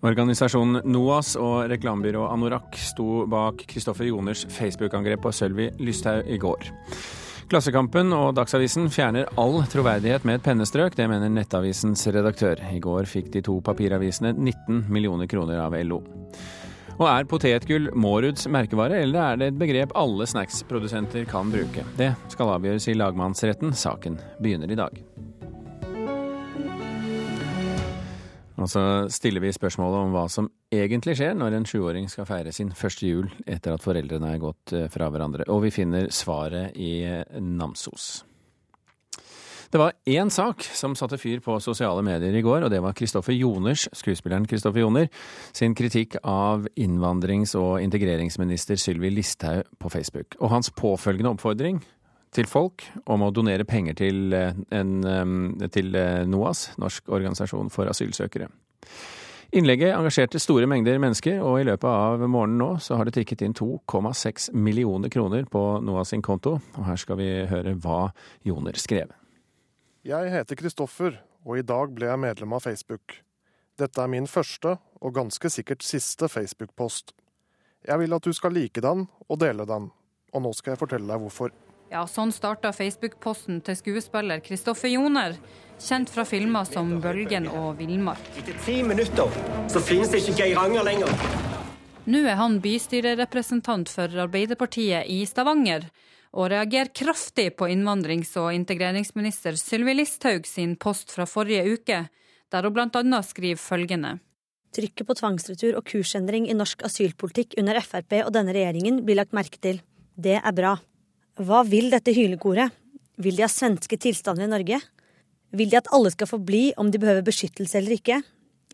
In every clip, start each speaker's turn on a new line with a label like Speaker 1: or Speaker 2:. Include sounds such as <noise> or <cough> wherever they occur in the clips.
Speaker 1: Organisasjonen NOAS og reklamebyrået Anorak sto bak Kristoffer Joners Facebook-angrep på Sølvi Lysthaug i går. Klassekampen og Dagsavisen fjerner all troverdighet med et pennestrøk. Det mener Nettavisens redaktør. I går fikk de to papiravisene 19 millioner kroner av LO. Og er potetgull Måruds merkevare, eller er det et begrep alle snacksprodusenter kan bruke? Det skal avgjøres i lagmannsretten. Saken begynner i dag. Og så stiller vi spørsmålet om hva som egentlig skjer når en sjuåring skal feire sin første jul etter at foreldrene er gått eh, fra hverandre. Og vi finner svaret i eh, Namsos. Det var én sak som satte fyr på sosiale medier i går, og det var Kristoffer Joners, skuespilleren Kristoffer Joner, sin kritikk av innvandrings- og integreringsminister Sylvi Listhaug på Facebook. Og hans påfølgende oppfordring til folk om å donere penger til, eh, en, eh, til eh, NOAS, Norsk organisasjon for asylsøkere. Innlegget engasjerte store mengder mennesker, og i løpet av morgenen nå så har det tikket inn 2,6 millioner kroner på NOAS sin konto. Og her skal vi høre hva Joner skrev.
Speaker 2: Jeg heter Kristoffer, og i dag ble jeg medlem av Facebook. Dette er min første, og ganske sikkert siste Facebook-post. Jeg vil at du skal like den og dele den, og nå skal jeg fortelle deg hvorfor.
Speaker 3: Ja, Sånn starta Facebook-posten til skuespiller Kristoffer Joner, kjent fra filmer som 'Bølgen' og 'Villmark'.
Speaker 4: Etter ti minutter så finnes det ikke Geiranger lenger.
Speaker 3: Nå er han bystyrerepresentant for Arbeiderpartiet i Stavanger, og reagerer kraftig på innvandrings- og integreringsminister Sylvi Listhaug sin post fra forrige uke, der hun bl.a. skriver følgende.
Speaker 5: Trykket på tvangsretur og kursendring i norsk asylpolitikk under Frp og denne regjeringen blir lagt merke til. Det er bra. Hva vil dette hylekoret? Vil de ha svenske tilstander i Norge? Vil de at alle skal få bli om de behøver beskyttelse eller ikke?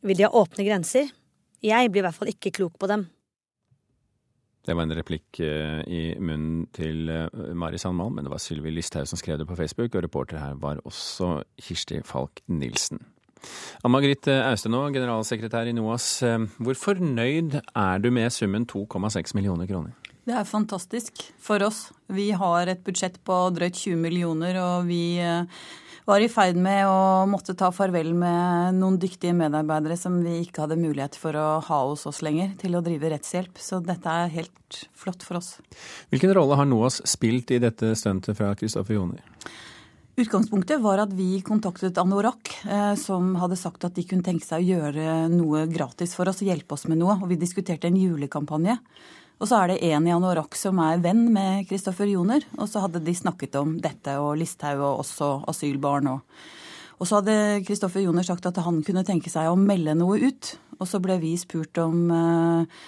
Speaker 5: Vil de ha åpne grenser? Jeg blir i hvert fall ikke klok på dem.
Speaker 1: Det var en replikk eh, i munnen til eh, Mari Sandmal, men det var Sylvi Listhaug som skrev det på Facebook, og reporter her var også Kirsti Falk Nilsen. Ann Margrit Austenå, generalsekretær i NOAS. Eh, hvor fornøyd er du med summen 2,6 millioner kroner?
Speaker 6: Det er fantastisk for oss. Vi har et budsjett på drøyt 20 millioner, og vi var i ferd med å måtte ta farvel med noen dyktige medarbeidere som vi ikke hadde mulighet for å ha hos oss lenger, til å drive rettshjelp. Så dette er helt flott for oss.
Speaker 1: Hvilken rolle har NOAS spilt i dette stuntet fra Kristoffer Joner?
Speaker 6: Utgangspunktet var at vi kontaktet Anorak, som hadde sagt at de kunne tenke seg å gjøre noe gratis for oss hjelpe oss med noe. Og vi diskuterte en julekampanje. Og så er det en i Anorak som er venn med Kristoffer Joner. Og så hadde de snakket om dette og Listhaug og også asylbarn. Og, og så hadde Kristoffer Joner sagt at han kunne tenke seg å melde noe ut. Og så ble vi spurt om eh,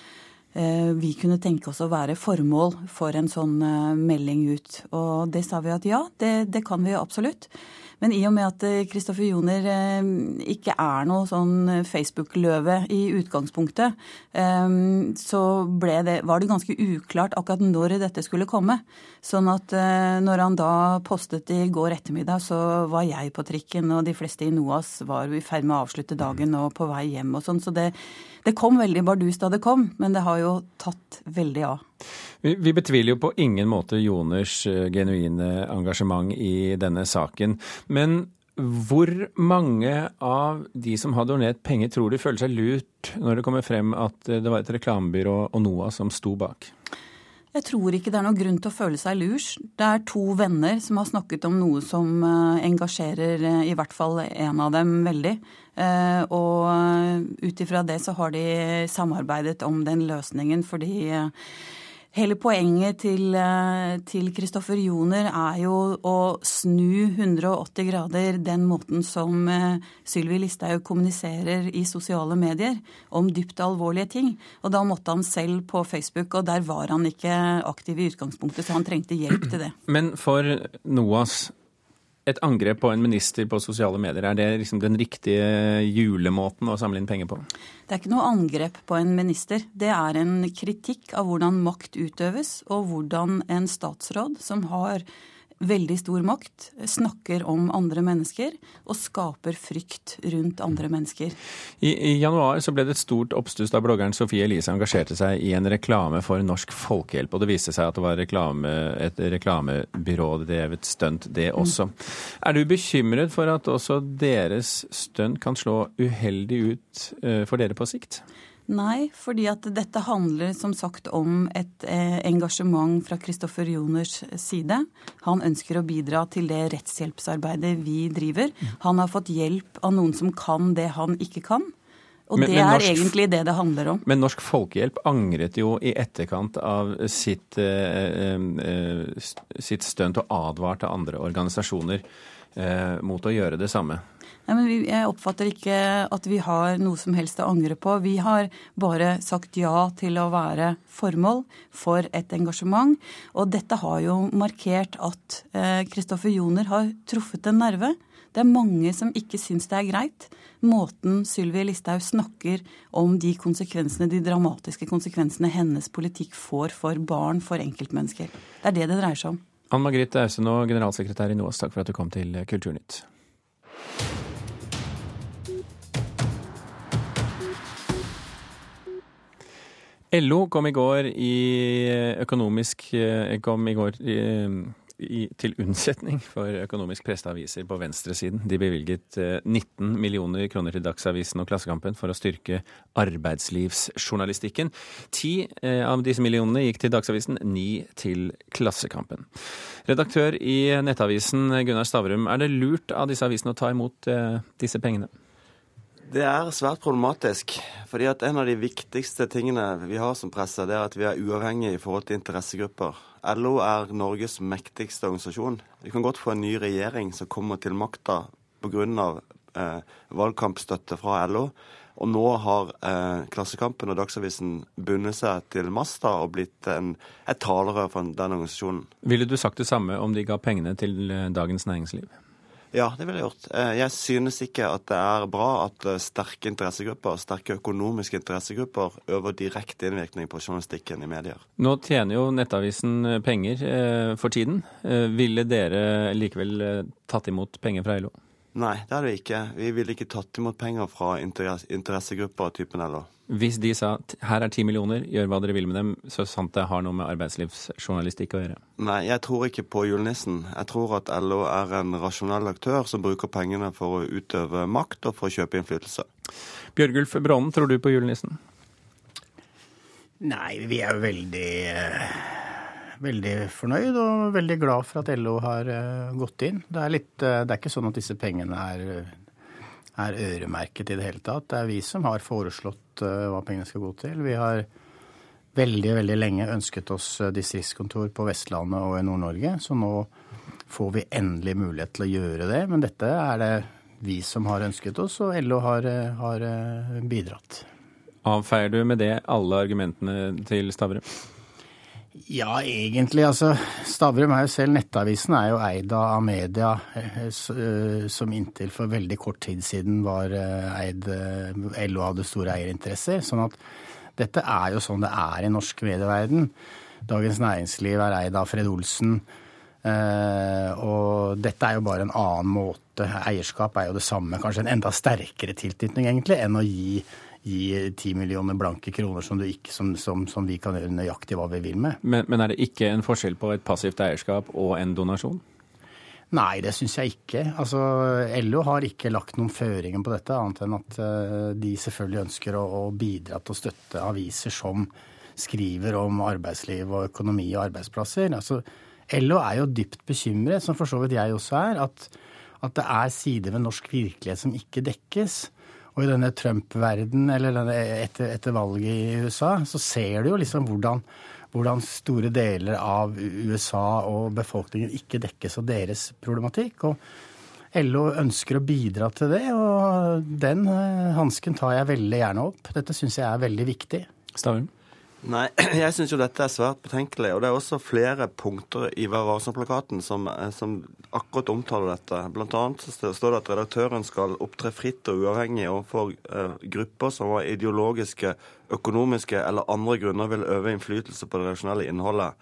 Speaker 6: eh, vi kunne tenke oss å være formål for en sånn eh, melding ut. Og det sa vi at ja, det, det kan vi absolutt. Men i og med at Kristoffer Joner ikke er noe sånn Facebook-løve i utgangspunktet, så det, var det ganske uklart akkurat når dette skulle komme. Sånn at når han da postet i går ettermiddag, så var jeg på trikken, og de fleste i NOAS var i ferd med å avslutte dagen og på vei hjem og sånn. Så det, det kom veldig bardust da det kom, men det har jo tatt veldig av.
Speaker 1: Vi, vi betviler jo på ingen måte Joners genuine engasjement i denne saken. Men hvor mange av de som har donert penger, tror du føler seg lurt når det kommer frem at det var et reklamebyrå og NOAH som sto bak?
Speaker 6: Jeg tror ikke det er noen grunn til å føle seg lurs. Det er to venner som har snakket om noe som engasjerer i hvert fall en av dem veldig. Og ut ifra det så har de samarbeidet om den løsningen fordi Hele poenget til Kristoffer Joner er jo å snu 180 grader den måten som Sylvi Listhaug kommuniserer i sosiale medier om dypt alvorlige ting. Og da måtte han selv på Facebook, og der var han ikke aktiv i utgangspunktet, så han trengte hjelp til det. <clears throat>
Speaker 1: Men for NOAS, et angrep på en minister på sosiale medier, er det liksom den riktige julemåten å samle inn penger på?
Speaker 6: Det er ikke noe angrep på en minister. Det er en kritikk av hvordan makt utøves, og hvordan en statsråd som har veldig stor makt, snakker om andre mennesker og skaper frykt rundt andre mennesker.
Speaker 1: I, i januar så ble det et stort oppstuss da bloggeren Sofie Elise engasjerte seg i en reklame for Norsk Folkehjelp. Og det viste seg at det var reklame, et reklamebyrådrevet stunt, det mm. også. Mm. Er du bekymret for at også deres stunt kan slå uheldig ut eh, for dere på sikt?
Speaker 6: Nei, fordi at dette handler som sagt om et eh, engasjement fra Kristoffer Joners side. Han ønsker å bidra til det rettshjelpsarbeidet vi driver. Han har fått hjelp av noen som kan det han ikke kan. Og men, det er norsk, egentlig det det handler om.
Speaker 1: Men Norsk Folkehjelp angret jo i etterkant av sitt, eh, eh, sitt stunt og advarte andre organisasjoner eh, mot å gjøre det samme.
Speaker 6: Nei, men Jeg oppfatter ikke at vi har noe som helst å angre på. Vi har bare sagt ja til å være formål for et engasjement. Og dette har jo markert at Kristoffer eh, Joner har truffet en nerve. Det er mange som ikke syns det er greit. Måten Sylvi Listhaug snakker om de konsekvensene, de dramatiske konsekvensene hennes politikk får for barn, for enkeltmennesker. Det er det det dreier seg om.
Speaker 1: Ann Margrethe Ausenaa, generalsekretær i NOAS, takk for at du kom til Kulturnytt. LO kom i går i økonomisk eh, kom i går i, i, til unnsetning for økonomisk preste aviser på venstresiden. De bevilget 19 eh, millioner kroner til Dagsavisen og Klassekampen for å styrke arbeidslivsjournalistikken. Ti eh, av disse millionene gikk til Dagsavisen, ni til Klassekampen. Redaktør i Nettavisen Gunnar Stavrum, er det lurt av disse avisene å ta imot disse pengene?
Speaker 7: Det er svært problematisk. fordi at En av de viktigste tingene vi har som presse, det er at vi er uavhengige i forhold til interessegrupper. LO er Norges mektigste organisasjon. Vi kan godt få en ny regjering som kommer til makta pga. Eh, valgkampstøtte fra LO. Og nå har eh, Klassekampen og Dagsavisen bundet seg til masta og blitt en, et talerør for den organisasjonen.
Speaker 1: Ville du sagt det samme om de ga pengene til eh, Dagens Næringsliv?
Speaker 7: Ja, det ville jeg gjort. Eh, jeg synes ikke at det er bra at eh, sterke interessegrupper, sterke økonomiske interessegrupper, øver direkte innvirkning på journalistikken i medier.
Speaker 1: Nå tjener jo Nettavisen eh, penger for tiden. Ville dere likevel tatt imot penger fra LO?
Speaker 7: Nei, det hadde vi ikke. Vi ville ikke tatt imot penger fra interessegrupper av typen LO.
Speaker 1: Hvis de sa her er ti millioner, gjør hva dere vil med dem, så sant det har noe med arbeidslivsjournalistikk å gjøre?
Speaker 7: Nei, jeg tror ikke på julenissen. Jeg tror at LO er en rasjonell aktør som bruker pengene for å utøve makt og for å kjøpe innflytelse.
Speaker 1: Bjørgulf Brånen, tror du på julenissen?
Speaker 8: Nei, vi er veldig, veldig fornøyd og veldig glad for at LO har eh, gått inn. Det er, litt, eh, det er ikke sånn at disse pengene er er øremerket i det hele tatt. Det er vi som har foreslått eh, hva pengene skal gå til. Vi har veldig, veldig lenge ønsket oss eh, distriktskontor på Vestlandet og i Nord-Norge, så nå får vi endelig mulighet til å gjøre det. Men dette er det vi som har ønsket oss, og LO har, eh, har bidratt.
Speaker 1: Avfeier du med det alle argumentene til Stavre?
Speaker 8: Ja, egentlig. Altså, Stavrum er jo selv Nettavisen er jo eid av Amedia, eh, eh, som inntil for veldig kort tid siden var eh, eid LO hadde store eierinteresser. Sånn at dette er jo sånn det er i norsk medieverden. Dagens Næringsliv er eid av Fred Olsen. Og dette er jo bare en annen måte. Eierskap er jo det samme. Kanskje en enda sterkere tilknytning, egentlig, enn å gi gi ti millioner blanke kroner som, ikke, som, som, som, vi kan gjøre nøyaktig hva vi vil med.
Speaker 1: Men, men, er det ikke en forskjell på et passivt eierskap og en donasjon?
Speaker 8: Nei, det syns jeg ikke. Altså, LO har ikke lagt noen føringer på dette, annet enn at uh, de selvfølgelig ønsker å, å, bidra til å støtte aviser som skriver om arbeidsliv og økonomi og arbeidsplasser. Altså, LO er jo dypt bekymret, som for så vidt jeg også er, at, at det er sider ved norsk virkelighet som ikke dekkes. Og i denne Trump-verden, eller denne etter, etter, valget i USA, så ser du jo liksom hvordan, hvordan store deler av USA og befolkningen ikke dekkes av deres problematikk. Og LO ønsker å bidra til det, og den eh, hansken tar jeg veldig gjerne opp. Dette syns jeg er veldig viktig.
Speaker 1: Stavrum?
Speaker 7: Nei, <clears throat> jeg syns jo dette er svært betenkelig. Og det er også flere punkter i Vær varsom-plakaten som, eh, som, akkurat omtaler dette. Blant annet står det at redaktøren skal opptre fritt og uavhengig overfor eh, grupper som av ideologiske, økonomiske eller andre grunner vil øve innflytelse på det rasjonelle innholdet.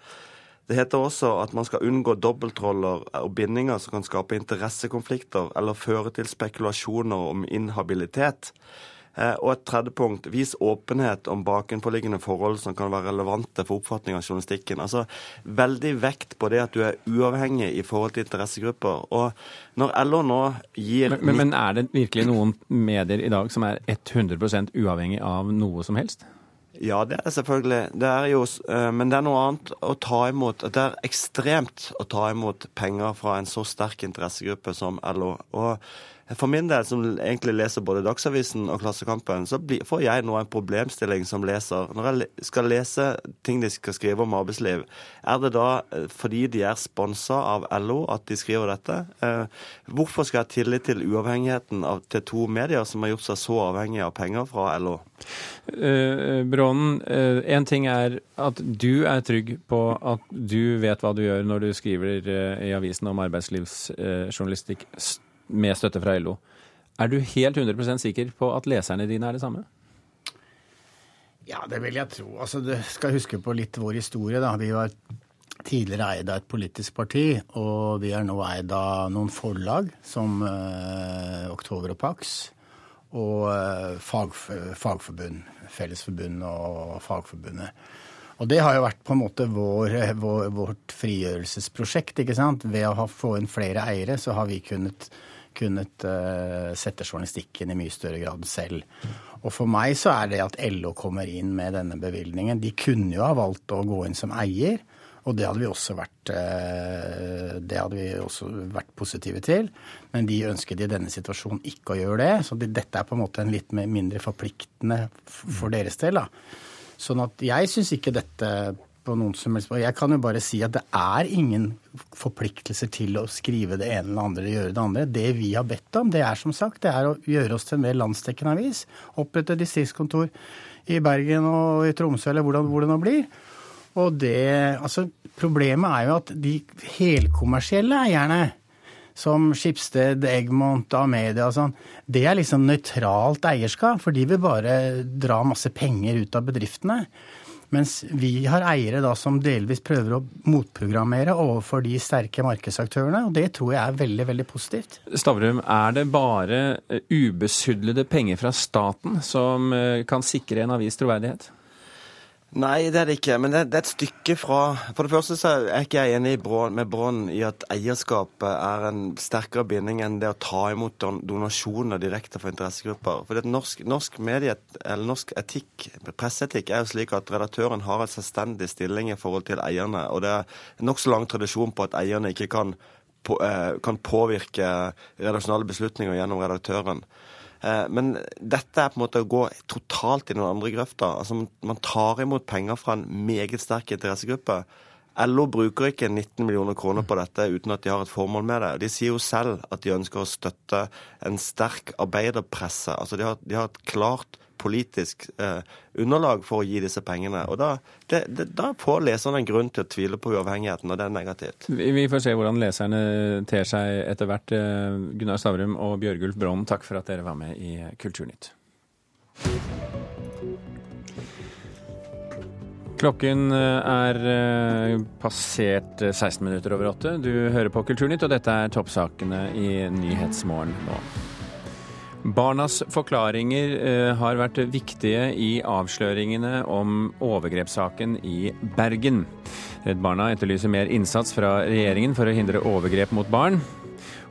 Speaker 7: Det heter også at man skal unngå dobbeltroller og bindinger som kan skape interessekonflikter eller føre til spekulasjoner om inhabilitet. Eh, og et tredje punkt, vis åpenhet om bakenforliggende forhold som kan være relevante for oppfatning av journalistikken. Altså veldig vekt på det at du er uavhengig i forhold til interessegrupper. Og når LO nå gir
Speaker 1: men, men, men er det virkelig <clears throat> noen medier i dag som er 100% uavhengig av noe som helst?
Speaker 7: Ja, det er selvfølgelig. Det er jo, eh, men det er noe annet å ta imot. Det er ekstremt å ta imot penger fra en så sterk interessegruppe som LO. Og for min del, som egentlig leser både Dagsavisen og Klassekampen, så får jeg nå en problemstilling som leser. Når jeg skal lese ting de skal skrive om arbeidsliv, er det da eh, fordi de er sponsa av LO at de skriver dette? Eh, hvorfor skal jeg ha tillit til uavhengigheten av, til to medier som har gjort seg så avhengig av penger fra LO?
Speaker 1: Uh, Brånen, uh, en ting er at du er trygg på at du vet hva du gjør når du skriver uh, i avisen om arbeidslivsjournalistikk med støtte fra LO. Er du helt 100 sikker på at leserne dine er det samme?
Speaker 8: Ja, det vil jeg tro. Altså, Du skal huske på litt vår historie. da. Vi var tidligere eid av et politisk parti, og vi er nå eid av noen forlag som uh, Oktober og Pax og uh, fag, fagforbund. Fellesforbund og Fagforbundet. Og det har jo vært på en måte vår, vår, vårt frigjørelsesprosjekt. ikke sant? Ved å få inn flere eiere, så har vi kunnet kunnet uh, sette journalistikken i mye større grad selv. Og for meg så er det at LO kommer inn med denne bevilgningen De kunne jo ha valgt å gå inn som eier, og det hadde vi også vært, det hadde vi også vært positive til. Men de ønsket i denne situasjonen ikke å gjøre det. Så det, dette er på en måte en litt mindre forpliktende for deres del. da. Sånn at jeg syns ikke dette på noen som helst Jeg kan jo bare si at det er ingen forpliktelser til å skrive det ene eller andre eller gjøre det andre. Det vi har bedt om, det er som sagt det er å gjøre oss til en mer landsdekkende avis. Opprette distriktskontor i Bergen og i Tromsø eller hvordan, hvor det nå blir. Og det Altså, problemet er jo at de helkommersielle eierne som Skipsted, Egmont, Amedia og sånn, det er liksom nøytralt eierskap, for de vil bare dra masse penger ut av bedriftene. Mens vi har eiere da som delvis prøver å motprogrammere overfor de sterke markedsaktørene, og det tror jeg er veldig, veldig positivt.
Speaker 1: Stavrum, er det bare ubesudlede penger fra staten som eh, kan sikre en avis troverdighet?
Speaker 7: Nei, det er det ikke. Men det, det, er et stykke fra For det første så er ikke jeg enig med Brån i at eierskapet er en sterkere binding enn det å ta imot donasjoner direkte fra interessegrupper. For norsk, norsk, mediet, norsk etikk, presseetikk er jo slik at redaktøren har en selvstendig stilling i forhold til eierne. Og det er nokså lang tradisjon på at eierne ikke kan, på, eh, kan påvirke redaksjonale beslutninger gjennom redaktøren. Eh, men dette er på en måte å gå totalt i den andre grøfta. Altså, man tar imot penger fra en meget sterk interessegruppe. LO bruker ikke 19 millioner kroner på dette uten at de har et formål med det. De sier jo selv at de ønsker å støtte en sterk arbeiderpresse. Altså de har, de har et klart politisk eh, underlag for å gi disse pengene. Og da, det, det, da får leserne en grunn til å tvile på uavhengigheten, og det er negativt.
Speaker 1: Vi får se hvordan leserne ter seg etter hvert. Eh, Gunnar Stavrum og Bjørgulf Brånen, takk for at dere var med i Kulturnytt. Klokken eh, er eh, passert 16 minutter over åtte. Du hører på Kulturnytt, og dette er toppsakene i Nyhetsmorgen nå. Barnas forklaringer eh, har vært viktige i avsløringene om overgrepssaken i Bergen. Redd Barna etterlyser mer innsats fra regjeringen for å hindre overgrep mot barn.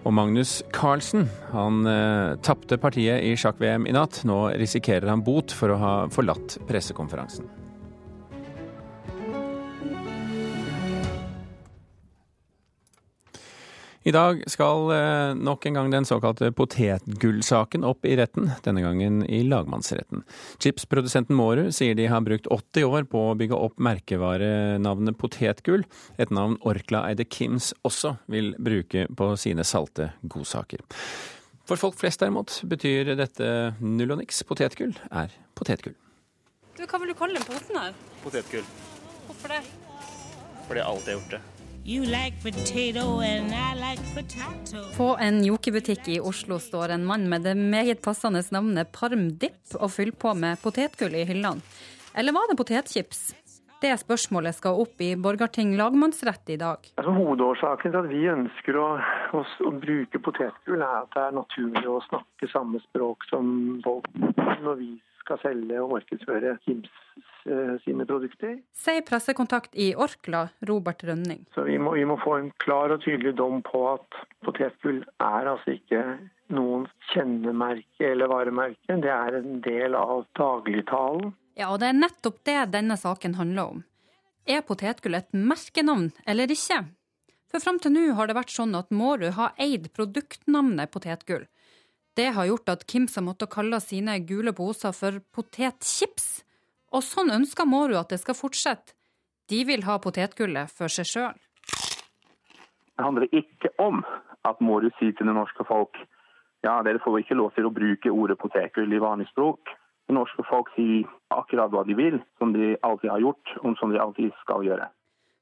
Speaker 1: Og Magnus Carlsen han eh, tapte partiet i sjakk-VM i natt. Nå risikerer han bot for å ha forlatt pressekonferansen. I dag skal eh, nok en gang den såkalte potetgullsaken opp i retten, denne gangen i lagmannsretten. Chipsprodusenten Mårud sier de har brukt 80 år på å bygge opp merkevarenavnet Potetgull, et navn Orkla-eide Kims også vil bruke på sine salte godsaker. For folk flest derimot betyr dette null og niks. Potetgull er potetgull.
Speaker 3: Du, hva vil du kalle den posen her?
Speaker 9: Potetgull.
Speaker 3: Hvorfor det?
Speaker 9: Fordi jeg alltid har gjort det.
Speaker 3: På en jokebutikk i Oslo står en mann med det meget passende navnet Parm Dipp og fyller på med potetgull i hyllene. Eller var det potetchips? Det spørsmålet skal opp i Borgarting lagmannsrett i dag.
Speaker 10: Altså, hovedårsaken til at vi ønsker å, å, å, bruke potetgull, er at det er naturlig å snakke samme språk som folk når vi skal selge og markedsføre Kims eh, sine produkter.
Speaker 3: Sier pressekontakt i Orkla, Robert Rønning.
Speaker 10: Så vi må, vi må få en klar og tydelig dom på at potetgull er altså ikke noen kjennemerke eller varemerke. Det er en del av dagligtalen.
Speaker 3: Ja, og det er nettopp det denne saken handler om. Er potetgull et merkenavn eller ikke? For fram til nå har det vært sånn at Mårud har eid produktnavnet potetgull. Det har gjort at Kims har måttet kalle sine gule poser for potetchips. Og sånn ønsker Mårud at det skal fortsette. De vil ha potetgullet for seg sjøl.
Speaker 11: Det handler ikke om at Mårud sier til det norske folk ja, dere får ikke lov til å bruke ordet potetgull i vanlig språk. Det norske folk sier akkurat hva de vil, som de alltid har gjort, og som de alltid skal gjøre.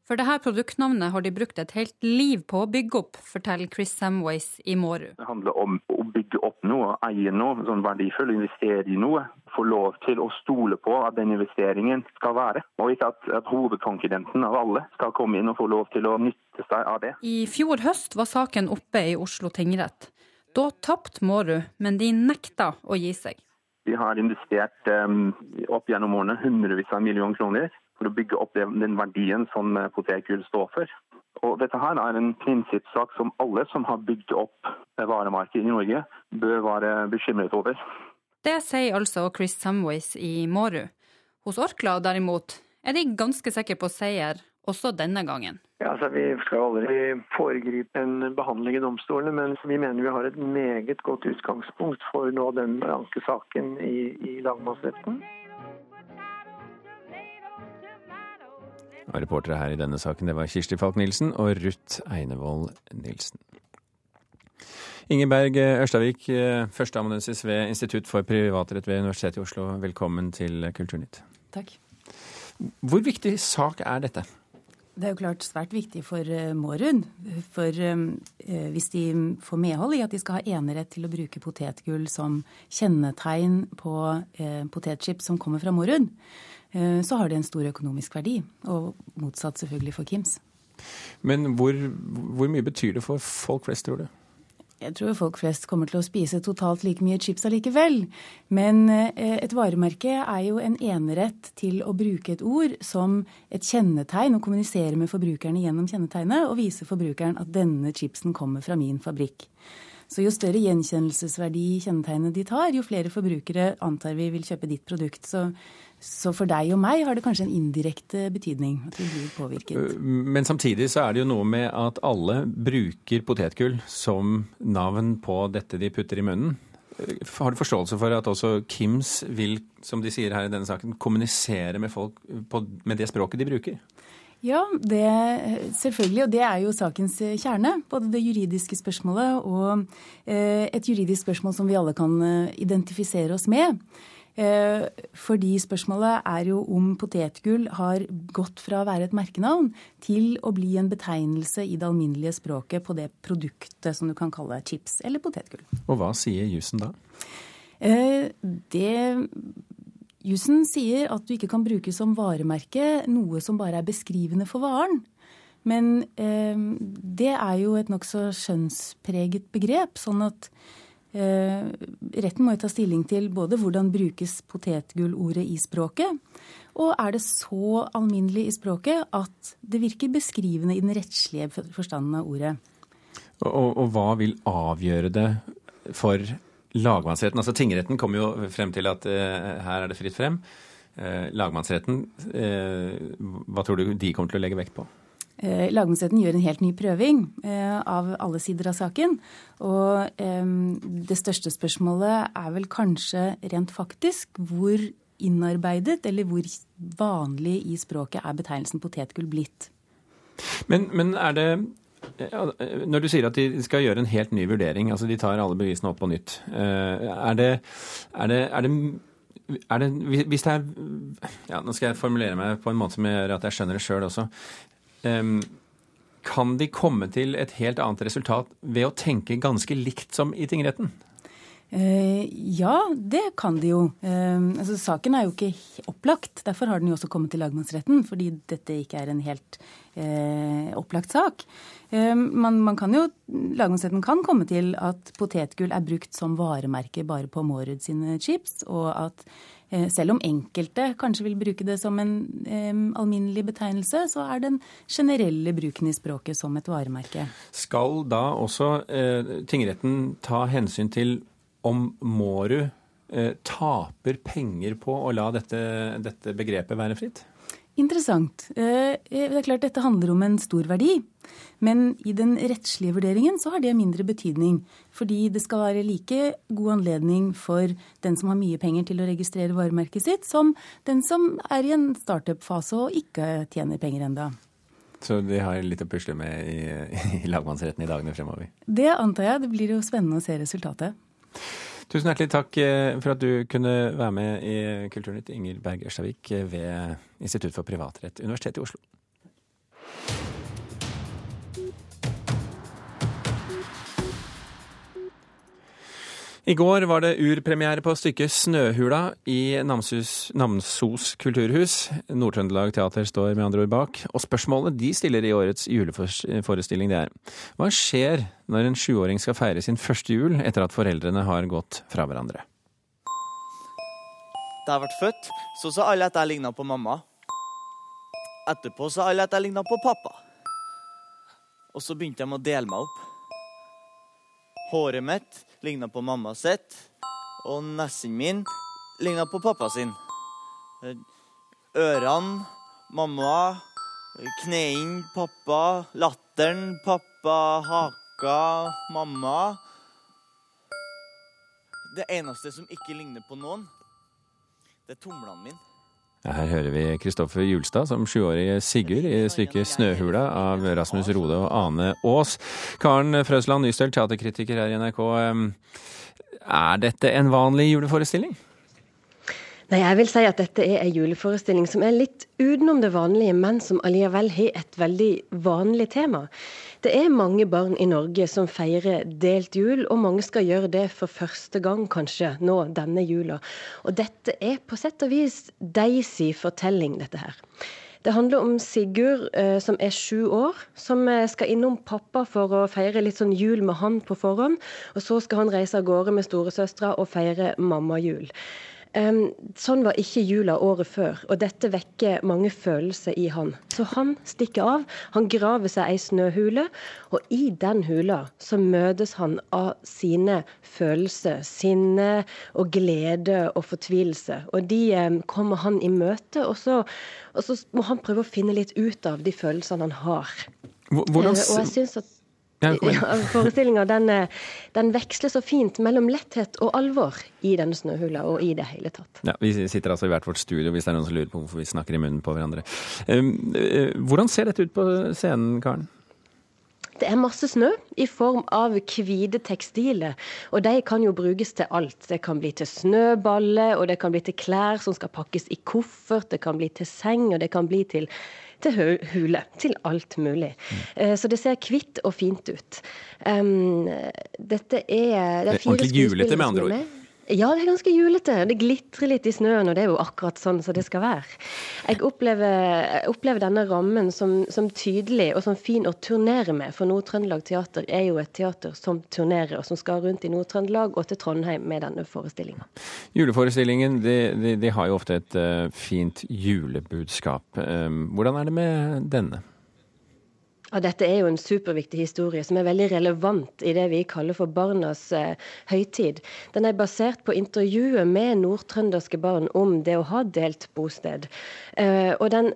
Speaker 3: For dette produktnavnet har de brukt et helt liv på å bygge opp, forteller Chris Samways i Mårud.
Speaker 11: Det handler om å bygge opp noe, eie noe sånn verdifullt, investere i noe. Få lov til å stole på at den investeringen skal være. Og ikke at, at hovedkonkurrenten av alle skal komme inn og få lov til å nytte seg av det.
Speaker 3: I fjor høst var saken oppe i Oslo tingrett. Da tapte Mårud, men de nekta å gi seg.
Speaker 11: Vi har investert um, opp gjennom årene hundrevis av millioner kroner for å bygge opp den verdien som eh, potetgull står for. Og dette her er en prinsippsak som alle som har bygd opp eh, varemarkedet i Norge, bør være bekymret over.
Speaker 3: Det sier altså Chris Samways i Mårud. Hos Orkla derimot er de ganske sikre på seier også denne gangen.
Speaker 10: Ja, altså, vi skal aldri foregripe en behandling i domstolene, men vi mener vi har et meget godt utgangspunkt for nå den ankesaken i, i lagmannsretten.
Speaker 1: Og reportere her i denne saken det var Kirsti Falk Nilsen og Ruth Einevold Nilsen. Ingeberg Ørstavik, førsteamanuensis ved Institutt for privatrett ved Universitetet i Oslo. Velkommen til Kulturnytt.
Speaker 12: Takk.
Speaker 1: Hvor viktig sak er dette?
Speaker 12: Det er jo klart svært viktig for Mårud. For eh, hvis de får medhold i at de skal ha enerett til å bruke potetgull som kjennetegn på eh, potetchips som kommer fra Mårud, eh, så har det en stor økonomisk verdi. Og motsatt selvfølgelig for Kims.
Speaker 1: Men hvor, hvor mye betyr det for folk flest, tror du?
Speaker 12: Jeg tror folk flest kommer til å spise totalt like mye chips allikevel. Men eh, et varemerke er jo en enerett til å bruke et ord som et kjennetegn, og kommunisere med forbrukerne gjennom kjennetegnet, og vise forbrukeren at denne chipsen kommer fra min fabrikk. Så jo større gjenkjennelsesverdi kjennetegnet ditt har, jo flere forbrukere antar vi vil kjøpe ditt produkt. Så, så, for deg og meg har det kanskje en indirekte betydning at vi blir påvirket.
Speaker 1: Men samtidig så er det jo noe med at alle bruker potetgull som navn på dette de putter i munnen. Har du forståelse for at også Kims vil, som de sier her i denne saken, kommunisere med folk på, med det språket de bruker?
Speaker 12: Ja, det, selvfølgelig. Og det er jo sakens kjerne. Både det juridiske spørsmålet og eh, et juridisk spørsmål som vi alle kan identifisere oss med. Eh, fordi spørsmålet er jo om potetgull har gått fra å være et merkenavn til å bli en betegnelse i det alminnelige språket på det produktet som du kan kalle chips eller potetgull.
Speaker 1: Og hva sier jussen da?
Speaker 12: Eh, det Jussen sier at du ikke kan bruke som varemerke noe som bare er beskrivende for varen. Men eh, det er jo et nokså skjønnspreget begrep. Sånn at retten må jo ta stilling til både hvordan brukes potetgullordet i språket, og er det så alminnelig i språket at det virker beskrivende i den rettslige forstanden av ordet.
Speaker 1: Og, og, og hva vil avgjøre det for lagmannsretten, altså Tingretten kom jo frem til at eh, her er det fritt frem. Eh, lagmannsretten, eh, hva tror du de kommer til å legge vekt på?
Speaker 12: Lagmannsretten gjør en helt ny prøving av alle sider av saken. Og det største spørsmålet er vel kanskje rent faktisk hvor innarbeidet eller hvor vanlig i språket er betegnelsen potetgull blitt.
Speaker 1: Men, men er det når du sier at de skal gjøre en helt ny vurdering, altså de tar alle bevisene opp på nytt, eh, er det, er det, er det det, hvis det er ja, Nå skal jeg formulere meg på en måte som gjør at jeg skjønner det sjøl også. Kan de komme til et helt annet resultat ved å tenke ganske likt som i tingretten?
Speaker 12: Eh, ja, det kan de jo. Eh, altså, saken er jo ikke opplagt. Derfor har den jo også kommet til lagmannsretten, fordi dette ikke er en helt eh, opplagt sak. Eh, man, man, kan jo, Lagmannsretten kan komme til at potetgull er brukt som varemerke bare på Mårud sine chips, og at selv om enkelte kanskje vil bruke det som en eh, alminnelig betegnelse, så er den generelle bruken i språket som et varemerke.
Speaker 1: Skal da også tingretten ta hensyn til om Mårud eh, taper penger på å la dette, dette begrepet være fritt?
Speaker 12: Interessant. Eh, det er klart Dette handler om en stor verdi. Men i den rettslige vurderingen så har det mindre betydning. Fordi det skal være like god anledning for den som har mye penger til å registrere varemerket sitt, som den som er i en startup-fase og ikke tjener penger enda.
Speaker 1: Så de har litt å pusle med i, <laughs> i lagmannsretten i dagene fremover?
Speaker 12: Det antar jeg. Det blir jo spennende å se resultatet.
Speaker 1: Tusen hjertelig takk eh, for at du kunne være med i Kulturnytt, Inger Berg Ørstavik ved Institutt for privatrett, Universitetet i Oslo. I går var det urpremiere på stykket 'Snøhula' i Namsus, Namsos kulturhus. Nord-Trøndelag Teater står med andre ord bak. Og spørsmålet de stiller i årets juleforestilling det er hva skjer når en sjuåring skal feire sin første jul etter at foreldrene har gått fra hverandre?
Speaker 13: Da jeg ble født, så sa alle at jeg ligna på mamma. Etterpå sa alle at jeg ligna på pappa. Og så begynte de å dele meg opp. Håret mitt ligna på mamma sitt, og nesen min ligna på pappa sin. Ørene mamma, knærne pappa, latteren pappa, haka mamma. Det eneste som ikke ligner på noen, det er tomlene mine.
Speaker 1: Her hører vi Kristoffer Julstad som sjuårige Sigurd i stykket 'Snøhula' av Rasmus Rode og Ane Aas. Karen Frøsland Nystøl, teaterkritiker her i NRK. Er dette en vanlig juleforestilling?
Speaker 14: Nei, jeg vil si at dette er en juleforestilling som er litt utenom det vanlige, men som allikevel har et veldig vanlig tema. Det er mange barn i Norge som feirer delt jul, og mange skal gjøre det for første gang kanskje nå denne jula. Og dette er på sett og vis Daisy fortelling, dette her. Det handler om Sigurd eh, som er sju år, som eh, skal innom pappa for å feire litt sånn jul med han på forhånd. Og så skal han reise av gårde med storesøstera og feire mammajul. Sånn var ikke jula året før, og dette vekker mange følelser i han. Så han stikker av. Han graver seg ei snøhule, og i den hula så møtes han av sine følelser. Sinne og glede og fortvilelse. Og de kommer han i møte, og så, og så, må han prøve å finne litt ut av de følelsene han har.
Speaker 1: Hvordan... Uh,
Speaker 14: og jeg synes at ja, <laughs> Forestillinga den, eh, den, veksler så fint mellom letthet og alvor i denne snøhula, og i det hele tatt.
Speaker 1: Ja, Vi sitter altså i hvert vårt studio, hvis det er noen som lurer på hvorfor vi snakker i munnen på hverandre. Eh, hvordan ser dette ut på scenen, Karen?
Speaker 14: Det er masse snø i form av hvite tekstiler, og de kan jo brukes til alt. Det kan bli til snøballer, og det kan bli til klær som skal pakkes i koffert, det kan bli til seng, og det kan bli til til hule. Til alt mulig. Mm. Så det ser hvitt og fint ut. Um, dette er
Speaker 1: Det er ordentlig julete, med andre ord.
Speaker 14: Ja, det er ganske julete. Det glitrer litt i snøen, og det er jo akkurat sånn som det skal være. Jeg opplever, jeg opplever denne rammen som, som, tydelig og som fin å turnere med. For Nord-Trøndelag Teater er jo et teater som turnerer, og som skal rundt i Nord-Trøndelag og til Trondheim med denne forestillinga.
Speaker 1: Juleforestillingen de, de, de, har jo ofte et uh, fint julebudskap. Um, hvordan er det med denne?
Speaker 14: Ja, dette er jo en superviktig historie som er veldig relevant i det vi kaller for barnas eh, høytid. Den er basert på intervjuet med nordtrønderske barn om det å ha delt bosted. Eh, og den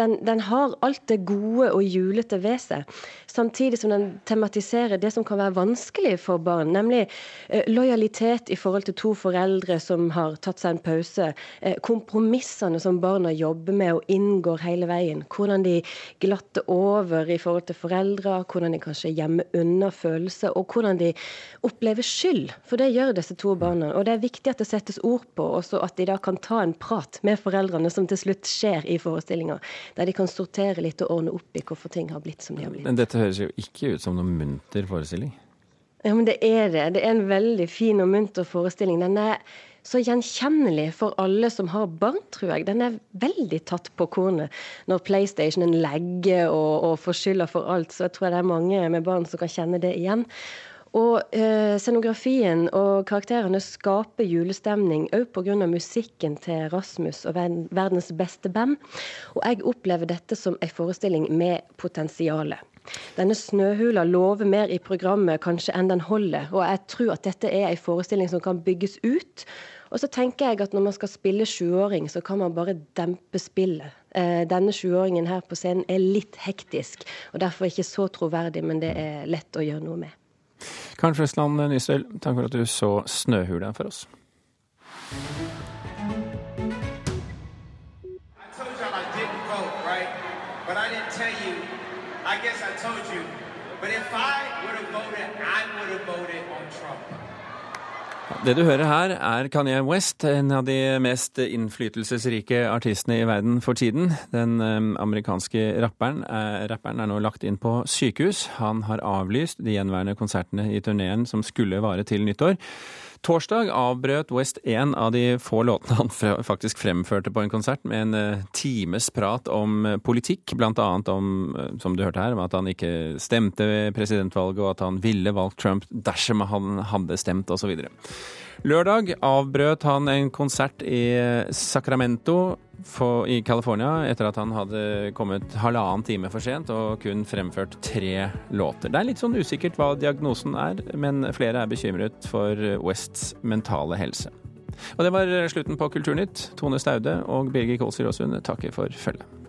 Speaker 14: den, den, har alt det gode og julete ved seg, samtidig som den tematiserer det som kan være vanskelig for barn, nemlig eh, lojalitet i forhold til to foreldre som har tatt seg en pause, eh, kompromissene som barna jobber med og inngår hele veien, hvordan de glatter over i forhold til foreldre, hvordan de kanskje gjemmer unna følelser, og hvordan de opplever skyld, for det gjør disse to barna. Og det er viktig at det settes ord på, og at de da kan ta en prat med foreldrene, som til slutt skjer i forestillinga der de kan sortere litt og ordne opp i hvorfor ting har blitt som de har blitt.
Speaker 1: Men dette høres jo ikke ut som noen munter forestilling?
Speaker 14: Ja, men det er det. Det er en veldig fin og munter forestilling. Den er så gjenkjennelig for alle som har barn, tror jeg. Den er veldig tatt på kornet når PlayStationen legger og, og får skylda for alt. Så jeg tror det er mange med barn som kan kjenne det igjen. Og eh, scenografien og karakterene skaper julestemning òg pga. musikken til Rasmus og verdens beste band. Og jeg opplever dette som en forestilling med potensial. Denne snøhula lover mer i programmet kanskje enn den holder, og jeg tror at dette er en forestilling som kan bygges ut. Og så tenker jeg at når man skal spille sjuåring, så kan man bare dempe spillet. Eh, denne sjuåringen her på scenen er litt hektisk, og derfor ikke så troverdig, men det er lett å gjøre noe med.
Speaker 1: Karen Frøsland Nystøl, takk for at du så Snøhula for oss. Det du hører her, er Kanye West, en av de mest innflytelsesrike artistene i verden for tiden. Den um, amerikanske rapperen er, rapperen er nå lagt inn på sykehus. Han har avlyst de gjenværende konsertene i turneen som skulle vare til nyttår. Torsdag avbrøt West en av de få låtene han faktisk fremførte på en konsert, med en eh, times prat om eh, politikk, blant annet om, eh, som du hørte her, om at han ikke stemte ved presidentvalget, og at han ville valgt Trump dersom han hadde stemt, osv. Lørdag avbrøt han en konsert i Sacramento i California etter at han hadde kommet halvannen time for sent og kun fremført tre låter. Det er litt sånn usikkert hva diagnosen er, men flere er bekymret for Wests mentale helse. Og det var slutten på Kulturnytt. Tone Staude og Birger Kolsrud Aasund takker for følget.